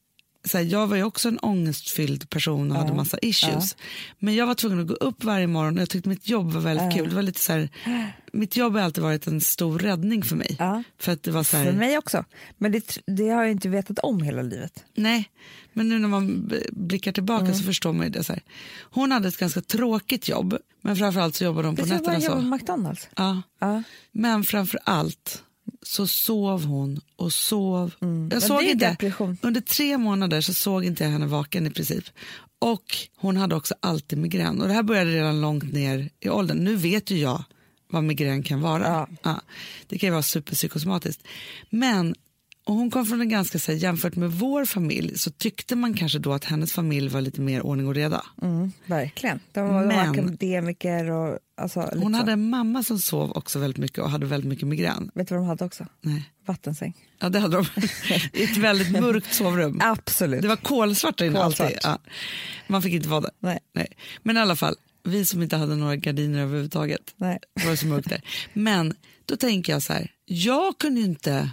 så här, jag var ju också en ångestfylld person och hade massa issues. Men jag var tvungen att gå upp varje morgon och jag tyckte mitt jobb var väldigt kul. Det var lite så här, mitt jobb har alltid varit en stor räddning för mig. För att det var så här, För mig också. Men det, det har jag inte vetat om hela livet. Nej, men nu när man blickar tillbaka Mm. så förstår man ju det. Så här. Hon hade ett ganska tråkigt jobb, men framförallt så jobbade hon på nätterna. jag jobbade på McDonalds. Ja. Ja. Men framför allt så sov hon och sov. Jag Mm. Men såg inte, depression. under tre månader så såg inte jag henne vaken i princip. Och hon hade också alltid migrän. Och det här började redan långt ner i åldern. Nu vet ju jag vad migrän kan vara. Ja. det kan ju vara superpsykosomatiskt. Men och hon kom från en ganska, så här, jämfört med vår familj så tyckte man kanske då att hennes familj var lite mer ordning och reda. Mm, verkligen. De var, Men- akademiker och alltså, Hon så. hade en mamma som sov också väldigt mycket och hade väldigt mycket migrän. Vet du vad de hade också? Nej. Vattensäng. Ja, det hade de. I ett väldigt mörkt sovrum. Absolut. Det var kolsvart där inne Kolsvart. alltid. Ja. Man fick inte vara där. Nej. Nej. Men i alla fall, vi som inte hade några gardiner överhuvudtaget. Nej. Det var så mörkt där. Men då tänker jag så här, jag kunde ju inte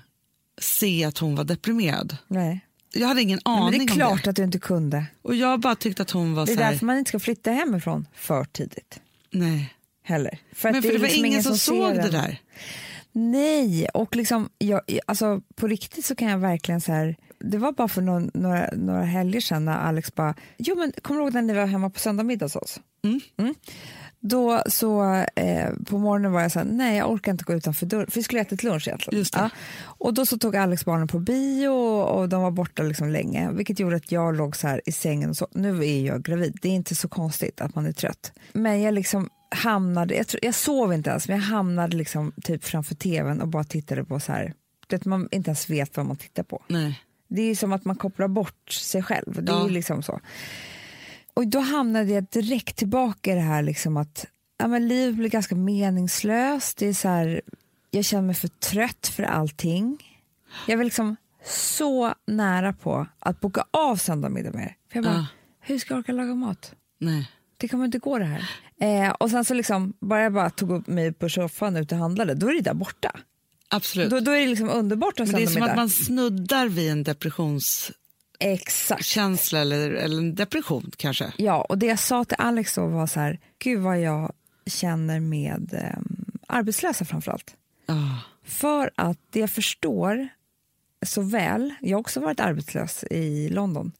se att hon var deprimerad. Nej. Jag hade ingen aning Men det är klart det. att du inte kunde. Och jag bara tyckte att hon var Det är här, därför man inte ska flytta hemifrån för tidigt. nej. Heller. För Men för är det var liksom ingen som, såg det där. Nej, och liksom, jag, alltså, på riktigt så kan jag verkligen så här, det var bara för någon, några, några helger sedan när Alex bara, jo men kommer du ihåg när ni var hemma på söndag hos oss? Mm. Då så eh, på morgonen var jag så här, nej jag orkar inte gå utanför dörren, för vi skulle äta lunch egentligen. Just. Ja. Och då så tog Alex barnen på bio och de var borta liksom länge, vilket gjorde att jag låg så här i sängen och så, nu är jag gravid, det är inte så konstigt att man är trött. Men jag liksom hamnade, jag, tror, jag sov inte ens, men jag hamnade liksom typ framför tvn och bara tittade på så här, det man inte ens vet vad man tittar på. Nej. Det är ju som att man kopplar bort sig själv. Det är Ja. ju liksom så. Och då hamnade jag direkt tillbaka i det här liksom att ja, men livet blir ganska meningslöst. Det är så här, jag känner mig för trött för allting. Jag var liksom så nära på att boka av söndagsmiddag med er. För jag bara, Ja. hur ska jag orka laga mat? Nej. Det kommer inte gå det här. Eh, och sen så liksom, bara jag bara tog upp mig på soffan ut och handlade, då är det där borta. Absolut. Då, då är det liksom underbart att Men det är som att man snuddar vid en depressionskänsla Exakt. eller, eller en depression kanske. Ja, och det jag sa till Alex då var så här, gud vad jag känner med eh, arbetslösa framförallt. Ah. För att det jag förstår så väl, jag har också varit arbetslös i London,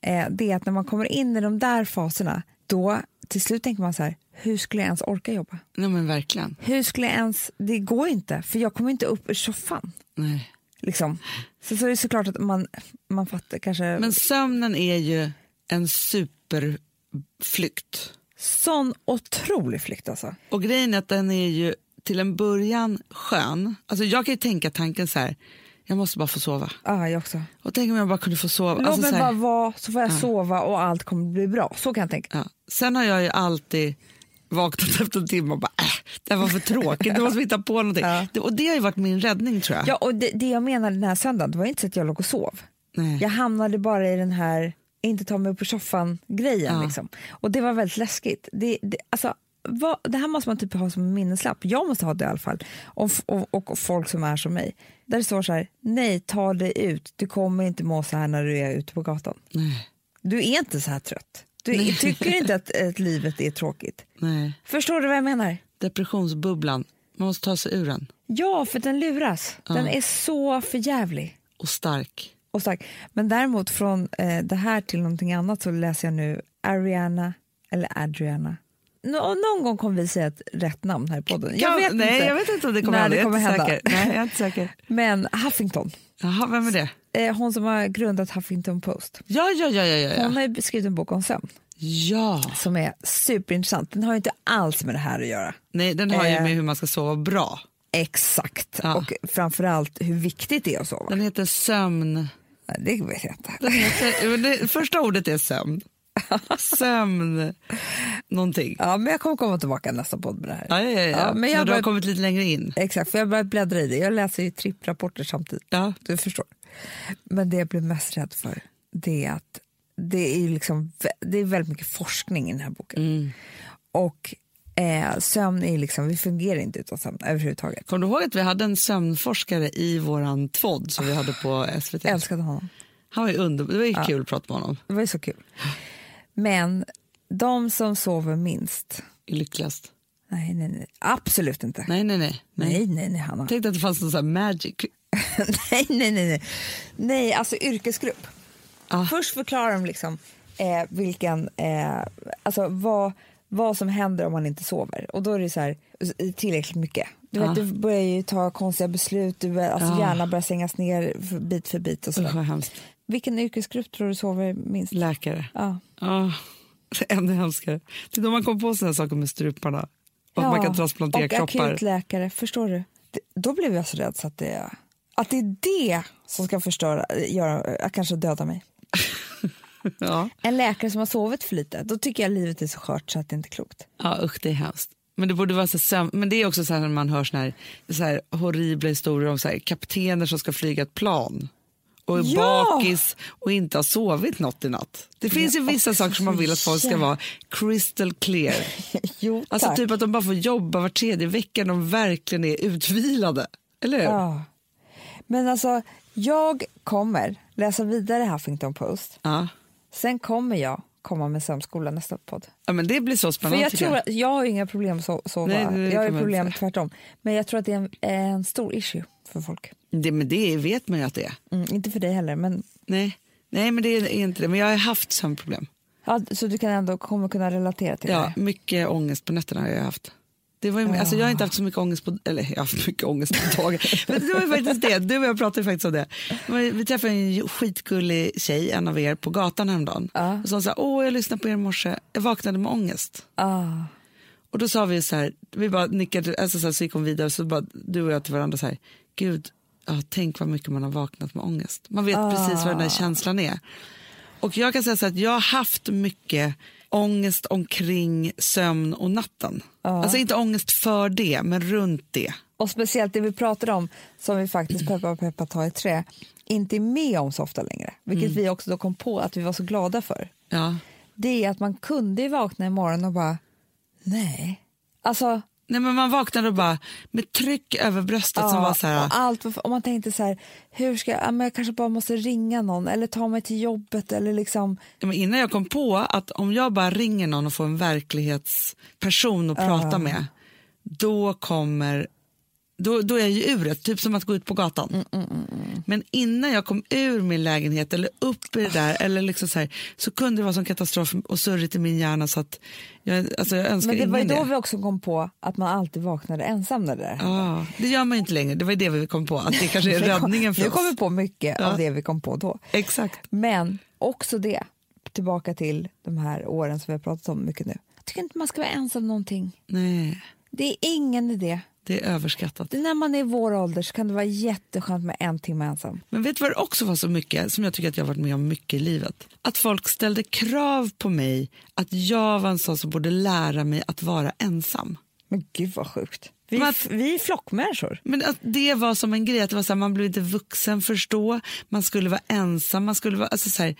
eh, det är att när man kommer in i de där faserna, då till slut tänker man så här, hur skulle jag ens orka jobba? Nej men verkligen. Hur skulle jag ens, det går inte, för jag kommer inte upp ur soffan. Nej. Liksom. Så, så är det såklart att man, man fattar kanske, Men sömnen är ju en superflykt. sån otrolig flykt alltså. Och grejen är att den är ju till en början skön. Alltså jag kan ju tänka tanken så här, jag måste bara få sova. Ja, jag också. Och tänk om jag bara kunde få sova. Låt Alltså, mig så här, bara vara så får jag sova och allt kommer bli bra. Så kan jag tänka. ja. Sen har jag ju alltid vaknat efter en timme och bara, äh, det här var för tråkigt, du måste hitta på någonting. Ja. Det, och det har ju varit min räddning tror jag. Ja, och det, det jag menade den här söndagen, det var inte så att jag låg och sov. Nej. Jag hamnade bara i den här inte ta mig upp ur soffan-grejen. Ja. Liksom. Och det var väldigt läskigt. Det, det, alltså, vad, det här måste man typ ha som minneslapp. Jag måste ha det i alla fall. Och, och, och folk som är som mig. Där det står så här, nej ta dig ut. Du kommer inte må så här när du är ute på gatan. Nej. Du är inte så här trött. Du tycker inte att, att livet är tråkigt. Nej. Förstår du vad jag menar? Depressionsbubblan, man måste ta sig ur den. Ja, för den luras. Den är så förjävlig Och stark. och stark. Men däremot från eh, det här till någonting annat så läser jag nu Ariana, eller Adriana. Nå- någon gång kommer vi säga ett rätt namn här i podden. Jag vet nej, inte jag vet inte om det kommer när det kommer hända. säker. Nej, jag är inte säker. Men Huffington, Jaha, vem är det? eh, hon som har grundat Huffington Post. Ja, ja, ja, ja, ja. Hon har ju skrivit en bok om sömn ja. som är superintressant. Den har ju inte alls med det här att göra. Nej, den har ju Eh. med hur man ska sova bra. Exakt. Ja. Och framförallt hur viktigt det är att sova. Den heter sömn... Det vet jag inte. Den heter, det, första ordet är sömn. Sömn... Någonting. Ja, men jag kommer komma tillbaka nästa podd med det här. Ja, ja, ja, ja. Ja, men jag du har kommit lite längre in. Exakt, för jag börjar bläddra i det. Jag läser ju tripprapporter samtidigt. Ja. Du förstår. Men det jag blir mest rädd för det är att det är, liksom, det är väldigt mycket forskning i den här boken. Mm. Och eh, sömn är liksom, vi fungerar inte utan sömn överhuvudtaget. Kommer du ihåg att vi hade en sömnforskare i våran tvådd som vi hade på SVT? Jag älskade honom. Han var ju under, det var ju kul att prata med honom. Det var ju så kul. Men de som sover minst, Är lyckligast. nej, nej, nej, absolut inte. Nej, nej, nej. nej. nej, nej, Hanna. Tänkte att det fanns någon sån här magic. nej, nej, nej, nej. Nej, alltså yrkesgrupp. Ja. Först förklarar de liksom eh, vilken, eh, alltså vad, vad som händer om man inte sover. Och då är det så här, tillräckligt mycket. Du, vet, du börjar ju ta konstiga beslut, du, börjar- alltså Ja. hjärnan börjar sängas ner bit för bit. Och hemskt. Vilken yrkesgrupp tror du sover minst? Läkare. Ja. Ja, ännu hemskare. Titta om man kom på såna saker med struparna. Och att man kan transplantera och kroppar. akutläkare, förstår du? Det, då blev jag så rädd så att det, att det är det som ska förstöra, göra, kanske döda mig. Ja. En läkare som har sovit för lite, då tycker jag livet är så skört så att det inte är klokt. ja, usch det är hemskt. Men det borde vara så. Men det är också så här när man hör såna här, så här horribla historier om så här, kaptener som ska flyga ett plan och är Ja! bakis och inte har sovit något i natt. Det finns ju vissa saker som man vill att folk ska vara crystal clear. Jo, Alltså tack. typ att de bara får jobba var tredje vecka när de verkligen är utvilade. Eller hur? Ja. Men alltså, jag kommer läsa vidare Huffington Post. Ja. Sen kommer jag komma med sömnskola nästa podd. ja, men det blir så För spännande. jag, tycker tror att, jag har inga problem att so- sova. Nej, jag har problem inte tvärtom. Men jag tror att det är en, en stor issue för folk. det, men det vet man ju att det är. Mm, inte för dig heller, men Nej, Nej men det är inte det. Men jag har haft sömnproblem. ja, så du kan ändå kommer kunna relatera till Ja, det. mycket ångest på nätterna har jag haft. Det var ju, alltså jag har inte haft så mycket ångest på, eller jag har haft mycket ångest på dagen. Men det var ju faktiskt det, du och jag pratade faktiskt om det. Vi träffade en skitgullig tjej, en av er, på gatan häromdagen. Ja. Och så sa, åh jag lyssnade på er i morse, jag vaknade med ångest. Ah. Och då sa vi så här, vi bara nickade, alltså så, här, så gick hon vidare, så bara du och jag till varandra så här, gud, ja, tänk vad mycket man har vaknat med ångest. Man vet precis vad den där känslan är. Och jag kan säga så här att jag har haft mycket ångest omkring sömn och natten. Alltså inte ångest för det, men runt det. Och speciellt det vi pratade om, som vi faktiskt peppa peppa ta i trä, inte är med om så ofta längre. Vilket Mm. vi också då kom på att vi var så glada för. Ja. Det är att man kunde vakna imorgon och bara, nej. Alltså, Nej, men man vaknade och bara med tryck över bröstet som ja, var så här, och allt, och man tänkte så här, hur ska jag, ja, jag kanske bara måste ringa någon eller ta mig till jobbet eller liksom, Ja, men innan jag kom på att om jag bara ringer någon och får en verklighetsperson att prata med, då kommer då, då är jag ju ur det, typ som att gå ut på gatan. Men innan jag kom ur min lägenhet eller upp i det där eller liksom så, här, så kunde det vara som katastrof och surrigt i min hjärna så att jag, alltså jag önskar men det var ju då det. vi också kom på att man alltid vaknade ensam när det där. Ja, det gör man inte längre, det var ju det vi kom på, att det kanske är Vi räddningen för Vi oss. kommer på mycket Ja. av det vi kom på då. Exakt. Men också det, tillbaka till de här åren som vi har pratat om mycket nu. Jag tycker inte man ska vara ensam någonting. Nej, Det är ingen idé. Det är överskattat. När man är i vår ålder kan det vara jätteskönt med en timme ensam. Men vet du vad det också var så mycket, som jag tycker att jag har varit med om mycket i livet? Att folk ställde krav på mig att jag var en sån som borde lära mig att vara ensam. Men gud vad sjukt. Vi, att- vi är flockmänniskor. Men att det var som en grej, att det var så här, man blev inte vuxen förstå, man skulle vara ensam, man skulle vara, alltså så här,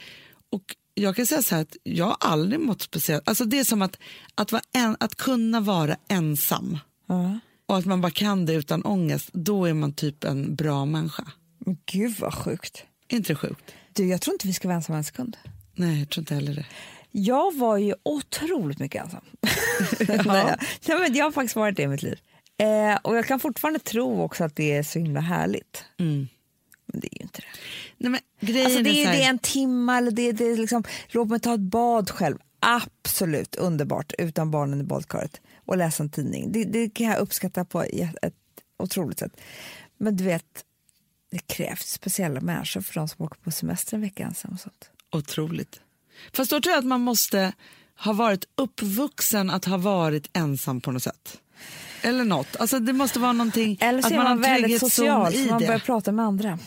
och jag kan säga så här att jag har aldrig mått speciellt, alltså det är som att, att, vara en, att kunna vara ensam Ja. Och att man bara kan det utan ångest, då är man typ en bra människa. Gud vad sjukt. Är inte det sjukt? Du, jag tror inte vi ska vara ensamma en sekund. Nej, jag tror inte heller det. Jag var ju otroligt mycket ensam. Nej, men jag har faktiskt varit det i mitt liv. Eh, och jag kan fortfarande tro också att det är så himla härligt. Mm. Men det är ju inte det. Nej, men grejen Alltså det, är är, här, det är en timme eller det, det är liksom, låt mig ta ett bad själv. Absolut underbart utan barnen i badkaret och läsa en tidning. Det, det kan jag uppskatta på ett, otroligt sätt. Men du vet, det krävs speciella människor för de som åker på semester en vecka ensam och sånt. Otroligt. Fast då tror jag att man måste ha varit uppvuxen att ha varit ensam på något sätt. Eller något. Alltså det måste vara någonting, Eller så att man man väldigt social så man börjar prata med andra.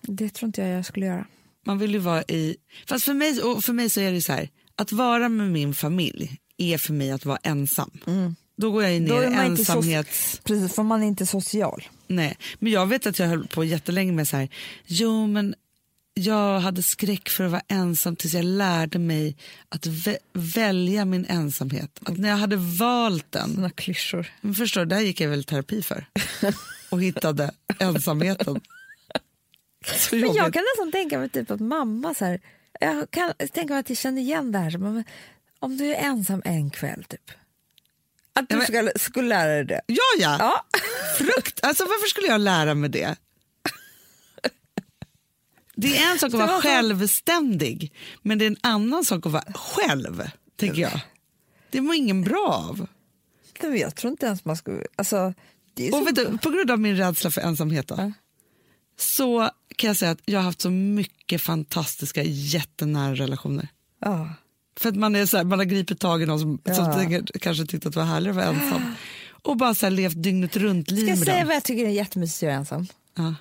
Det tror inte jag jag skulle göra. Man vill ju vara i... Fast för mig, för mig så är det så här, att vara med min familj är för mig att vara ensam. Då går jag Mm. Ner i inte so-. Precis, för man är inte social. Nej, men jag vet att jag höll på jättelänge med så här, jo men jag hade skräck för att vara ensam tills jag lärde mig att vä- välja min ensamhet. Att när jag hade valt den, Såna klyschor. men förstår du, där gick jag väl terapi för. Och hittade ensamheten. Men jag kan nästan tänka mig typ att mamma så här, jag kan tänka mig att jag känner igen det här. Om du är ensam en kväll typ. Att du Ja, men- ska, skulle lära dig det. Ja, ja. Ja. Frukt. Alltså, varför skulle jag lära mig det? Det är en sak att vara självständig, men det är en annan sak att vara själv, tänker jag. Det mår ingen bra av. Nej, Jag tror inte ens man skulle... Alltså, Och du, på grund av min rädsla för ensamhet då, Ja. så kan jag säga att jag har haft så mycket fantastiska, jättenära relationer. ja. För att man, är så här, man har gripit tag i någon som, som Ja. tänker, kanske tyckte att det var härligt att vara ensam. Och bara så här, levt dygnet runt-liv Ska jag med säga dem. vad jag tycker är jättemysigt att göra ensam? Ja,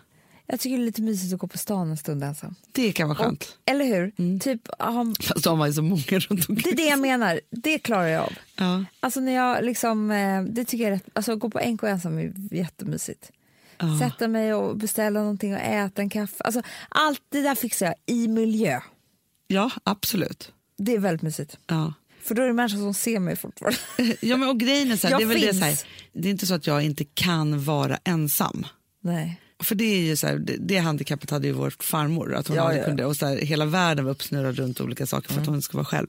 Jag tycker det är lite mysigt att gå på stan en stund ensam. det kan vara skönt. Och, eller hur? Typ, ja, Fast då har man ju så många runt omkring. det är det jag menar. Det klarar jag av. Ja. Alltså när jag liksom, eh, det tycker jag är rätt, alltså gå på NK ensam är jättemysigt. Ja. Sätta mig och beställa någonting och äta en kaffe. Alltså, allt det där fixar jag i miljö. ja, absolut. Det är väldigt mysigt. Ja. För då är det människor som ser mig fortfarande. Ja, men och grejen är, så här, Jag det, är väl det, så här, det är inte så att jag inte kan vara ensam. Nej. För det är ju så här, det, det handikappet hade ju vår farmor, att hon Ja, aldrig ja. kunde, och så här, hela världen var uppsnurrad runt olika saker för att hon skulle vara själv.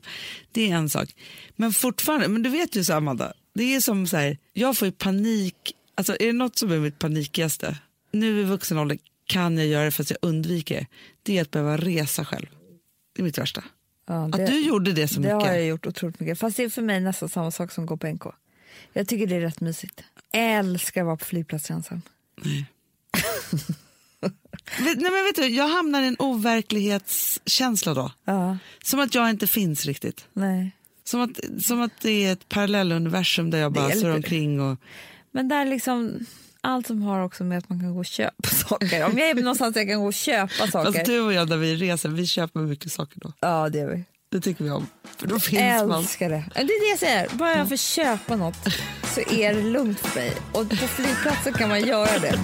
Det är en sak. Men fortfarande, men du vet ju så Amanda, det är som så här, jag får ju panik, alltså är det något som är mitt panikigaste, nu i vuxen ålder kan jag göra det fast jag undviker det, det är att behöva resa själv. Det är mitt värsta. Ja, Att du gjorde det så det mycket. har jag gjort otroligt mycket. Fast det är för mig nästan samma sak som gå på NK. Jag tycker det är rätt mysigt. Älskar att vara på flygplatsrensan. Vet- Nej, men vet du, jag hamnar i en overklighetskänsla då. Ja, Som att jag inte finns riktigt. nej. Som att, som att det är ett parallelluniversum där jag Det bara det. omkring och... Men där liksom, allt som har också med att man kan gå och köpa saker. Om jag är någonstans jag kan gå och köpa saker. Fast du och jag när vi reser, vi köper mycket saker då. Ja, det gör vi. Det tycker vi om. För då finns man. Älskar det. Det är det jag säger. Bara jag får köpa något så är det lugnt för mig. Och på flygplatsen kan man göra det.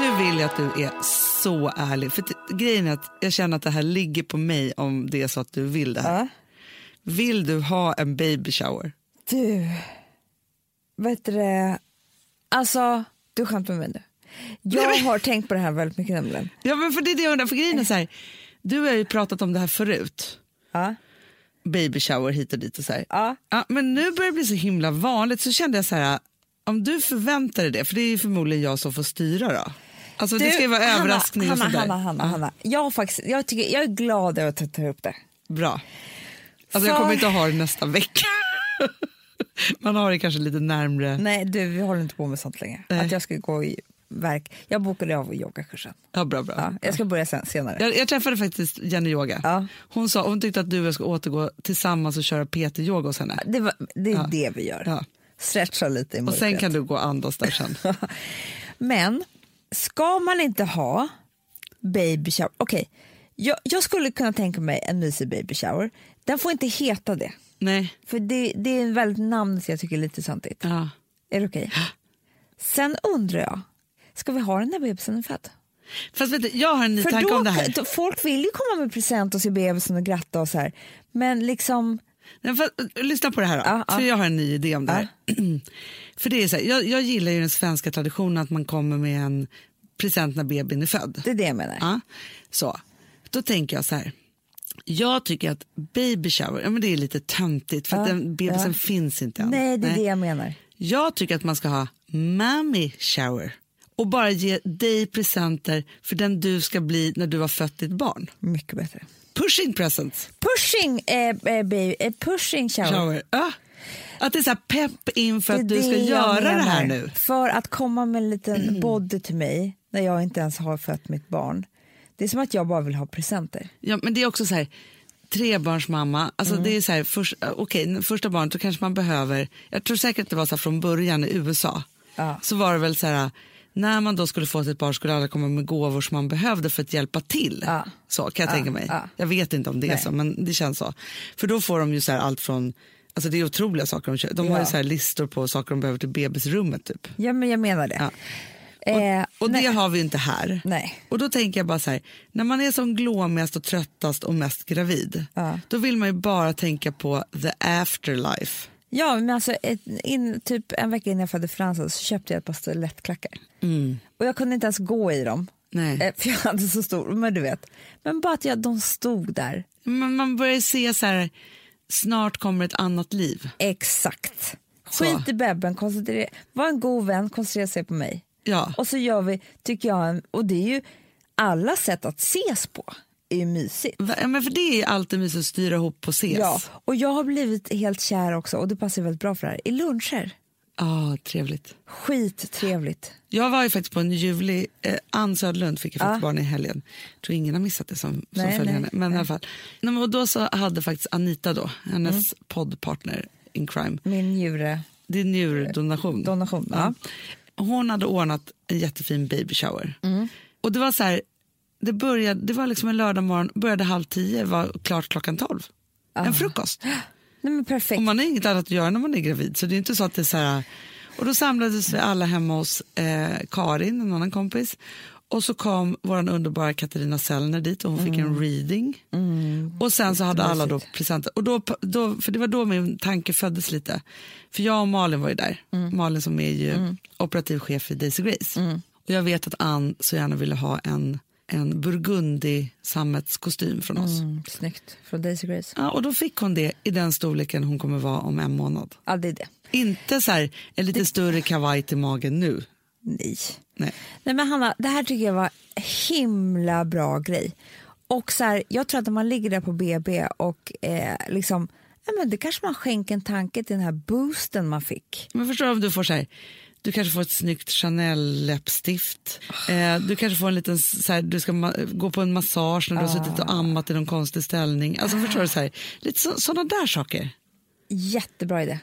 Nu vill jag att du är så ärlig. För grejen är att jag känner att det här ligger på mig om det är så att du vill det här. Ja. Vill du ha en baby shower? Du, vet du det? Alltså, du skämtar med mig nu. Jag har tänkt på det här väldigt mycket nämligen. Ja, men för det är det jag undrar. För grejen är så här, du har ju pratat om det här förut. Ja. Baby shower hit och dit och så här. Ja. Ja, men nu börjar det bli så himla vanligt så kände jag så här, om du förväntar dig det, för det är ju förmodligen jag som får styra då. Alltså det Du, ska ju vara Hanna, överraskning Hanna, och. Hanna, Hanna, Hanna. Jag, faktiskt, jag, tycker, jag är glad över att du tar upp det. Bra. Alltså jag För- kommer inte ha det nästa vecka. Man har det kanske lite närmre. Nej, du, vi håller inte på med sånt längre. Nej. Att jag ska gå i verk. Jag bokade av yogakursen. Ja, bra, bra. Ja, jag ska börja sen, senare. Jag, jag träffade faktiskt Jenny Yoga. Ja. Hon, sa, hon tyckte att du och jag ska återgå tillsammans och köra PT-yoga hos henne. Det, var, det är Ja. det vi gör. Ja. Stretcha lite i Och mörkret. sen kan du gå och andas där sen. Men ska man inte ha baby shower? Okej, jag, jag skulle kunna tänka mig en mysig baby shower. Den får inte heta det. Nej. För det, det är väldigt namnet jag tycker är lite santigt. Ja. Är det okej? Sen undrar jag, ska vi ha den när bebisen är född? Fast vet du, jag har en ny För tanke då, om det här. då- folk vill ju komma med present och se bebisen och gratta och så här. Men liksom, Nej, för, lyssna på det här då, Ja, för ja. jag har en ny idé om det här. för det är så här, jag, jag gillar ju den svenska traditionen att man kommer med en present när bebisen är född. det är det jag menar. Ja, så. Då tänker jag så här. Jag tycker att baby shower, ja, men det är lite töntigt för att Ja, den bebisen ja. finns inte än. Nej, det är det jag menar. Jag tycker att man ska ha mommy shower och bara ge dig presenter för den du ska bli när du har fött ditt barn. Mycket bättre. Pushing presents. Pushing, eh, eh, baby, eh, pushing shower. Shower. Ja. Att det är så här pepp inför att är du ska göra det här nu. För att komma med en liten body till mig när jag inte ens har fött mitt barn. Det är som att jag bara vill ha presenter. Ja, men det är också så här, trebarnsmamma, alltså Mm. det är så här, först, okej, första barnet då kanske man behöver, jag tror säkert att det var så här från början i USA, Ja. så var det väl så här, när man då skulle få sitt barn skulle alla komma med gåvor som man behövde för att hjälpa till. Ja. Så kan jag Ja, tänka mig. ja. Jag vet inte om det är Nej. så, men det känns så. För då får de ju så här allt från, alltså det är otroliga saker de köper. De har ju Ja. så här listor på saker de behöver till bebisrummet typ. Ja, men jag menar det. Ja. Eh, Och det har vi ju inte här. Nej. Och då tänker jag bara så här, när man är som glåmigast och tröttast och mest gravid, Ja. då vill man ju bara tänka på the afterlife. Ja, men alltså, ett, in, typ en vecka innan jag födde Frances så köpte jag ett par stilettklackar. Och jag kunde inte ens gå i dem. Nej. Eh, För jag hade så stor, men du vet. Men bara att jag, de stod där. Men man börjar se så här, snart kommer ett annat liv. Exakt. Skit i bebben, koncentrera, var en god vän, koncentrera sig på mig. Ja. Och så gör vi, tycker jag, och det är ju alla sätt att ses på är ju mysigt. Ja, Men för det är ju alltid mysigt att styra ihop och ses. Ja, och jag har blivit helt kär också och det passar väldigt bra för det här. I luncher. Ah, trevligt. Skittrevligt. Jag var ju faktiskt på en ljuvlig, eh, Ann Södlund fick ju faktiskt barn i helgen. Jag tror ingen har missat det som, som Nej, följer nej, henne. Men i alla fall. Nej, och då så hade faktiskt Anita då, hennes Mm. poddpartner in crime, Min njure är njurdonation. donation. Ja. Hon hade ordnat en jättefin baby shower. Mm. Och det var så här, det, började, det var liksom en lördag morgon, började halv tio, var klart klockan tolv. Ah. En frukost. Nej, men perfekt. Och man har inget annat att göra när man är gravid. Så det är inte så att det är så här, och då samlades vi alla hemma hos eh, Karin, en annan kompis. Och så kom vår underbara Katarina Sellner dit och hon fick Mm. en reading. Och sen så hade alla då presenter. Och då, då, för det var då min tanke föddes lite. För jag och Malin var ju där. Mm. Malin som är ju operativ chef i Daisy Grace. Mm. Och jag vet att Ann så gärna ville ha en, en burgundi sammetskostym från oss. Mm, snyggt. Från Daisy Grace. Ja, och då fick hon det i den storleken hon kommer vara om en månad. Ja, det är det. Inte så här, en lite större kavaj till magen nu. Nej. Nej. Nej men Hanna, det här tycker jag var himla bra grej. Och så här, jag tror att när man ligger där på BB och eh, liksom, ja, men det kanske man skänker en tanke till den här boosten man fick. Men förstår du om du får så här, du kanske får ett snyggt Chanel läppstift. Eh, du kanske får en liten, så här, du ska gå på en massage när du har suttit och ammat i någon konstig ställning. Alltså förstår du så här, lite så, sådana där saker. Jättebra idé.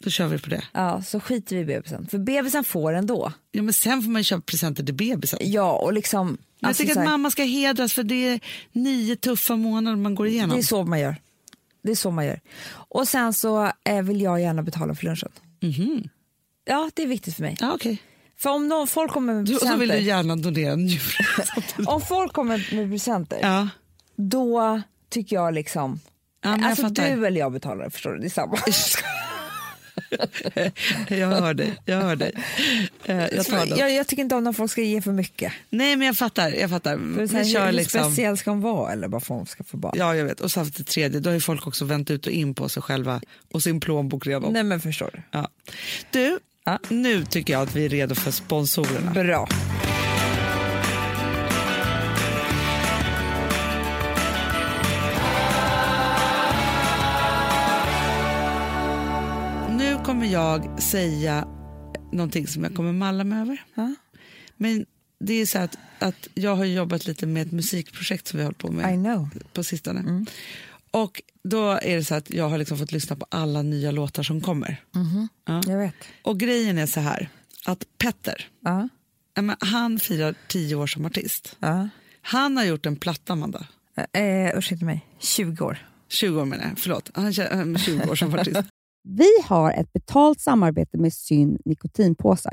Då kör vi på det. Ja, så skiter vi i bebisen. För bebisen får ändå. Ja, men sen får man ju köpa presenter till bebisen. Ja, och liksom... Men jag alltså tycker att här, mamma ska hedras för det är nio tuffa månader man går igenom. det är så man gör. Det är så man gör. Och sen så eh, vill jag gärna betala för lunchen. Mhm. Ja, det är viktigt för mig. Ja, okej. För om någon, folk kommer med Du, och så presenter, vill du gärna donera en njure. om folk kommer med presenter, ja. då tycker jag liksom... Ja, men jag alltså fattar. du eller jag betalar, förstår du? Det är samma. Jag hör dig. Jag hör dig. Eh, Jag tar jag, jag tycker inte om när folk ska ge för mycket. Nej, men jag fattar. Jag fattar. För så Vi här, kör hur liksom... speciell ska hon vara eller vad folk ska få vara? Ja, jag vet. Och sen till tredje, då har ju folk också vänt ut och in på sig själva och sin plånbok redan. Nej men förstår du. Ja. Du, Ja. nu tycker jag att vi är redo för sponsorerna. Bra. Nu kommer jag säga någonting som jag kommer malla mig över. Ja. Men det är så att, att jag har jobbat lite med ett musikprojekt som vi har hållit på med på sistone. Och då är det så att jag har liksom fått lyssna på alla nya låtar som kommer. Ja. Jag vet. Och grejen är så här, att Petter, Ja. ja, men han firar tio år som artist. Ja. Han har gjort en platta, Amanda. Eh, ursäkta mig, 20 år. 20 år menar jag, förlåt. Han är 20 år som artist. Vi har ett betalt samarbete med Syn nikotinpåsar.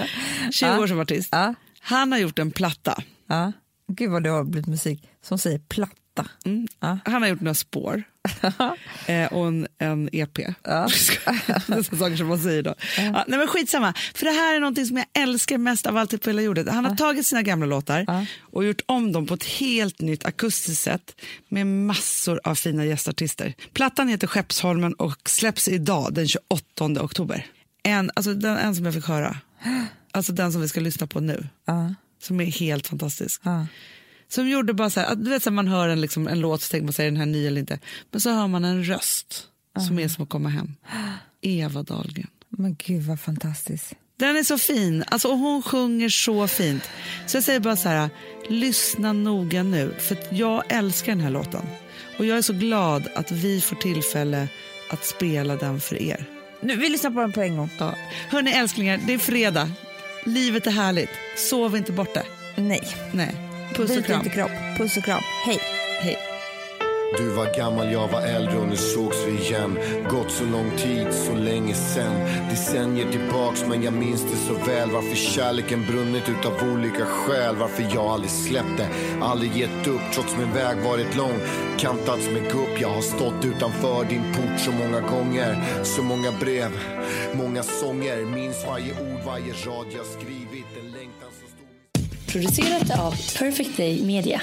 Eh, 20 år som artist. Ja. Han har gjort en platta. Ja. Gud vad det har blivit musik som säger platta. Mm. Ja. Han har gjort några spår eh, och en, en EP. Dessa saker som man säger då. Ja, nej men skitsamma, för det här är någonting som jag älskar mest av allt på hela jorden. Han har tagit sina gamla låtar och gjort om dem på ett helt nytt akustiskt sätt med massor av fina gästartister. Plattan heter Skeppsholmen och släpps idag den 28 oktober. En, alltså den, en som jag fick höra, alltså den som vi ska lyssna på nu, Ja. som är helt fantastisk. Ja. Som gjorde bara så här, du vet så här, man hör en, liksom, en låt så tänker man sig den här ny eller inte. Men så hör man en röst som är som att komma hem. Eva Dahlgren. Men gud vad fantastiskt. Den är så fin, alltså, och hon sjunger så fint. Så jag säger bara så här, lyssna noga nu, för jag älskar den här låten. Och jag är så glad att vi får tillfälle att spela den för er. Nu, vi lyssnar på den på en gång. Ja. Hörni älsklingar, det är fredag. Livet är härligt. Sov inte bort det. Nej. Nej. Puss och Byt kram. inte kropp. Puss och kram. Hej. Hej. Du var gammal, jag var äldre och nu sågs vi igen. Gått så lång tid, så länge sen. Decennier tillbaks men jag minns det så väl. Varför kärleken brunnit utav olika skäl? Varför jag aldrig släppte, aldrig gett upp Trots min väg varit lång, kantats med gupp Jag har stått utanför din port så många gånger. Så många brev, många sånger. Minns varje ord, varje rad jag skrivit. En längtan så stor. Producerat av Perfect Day Media.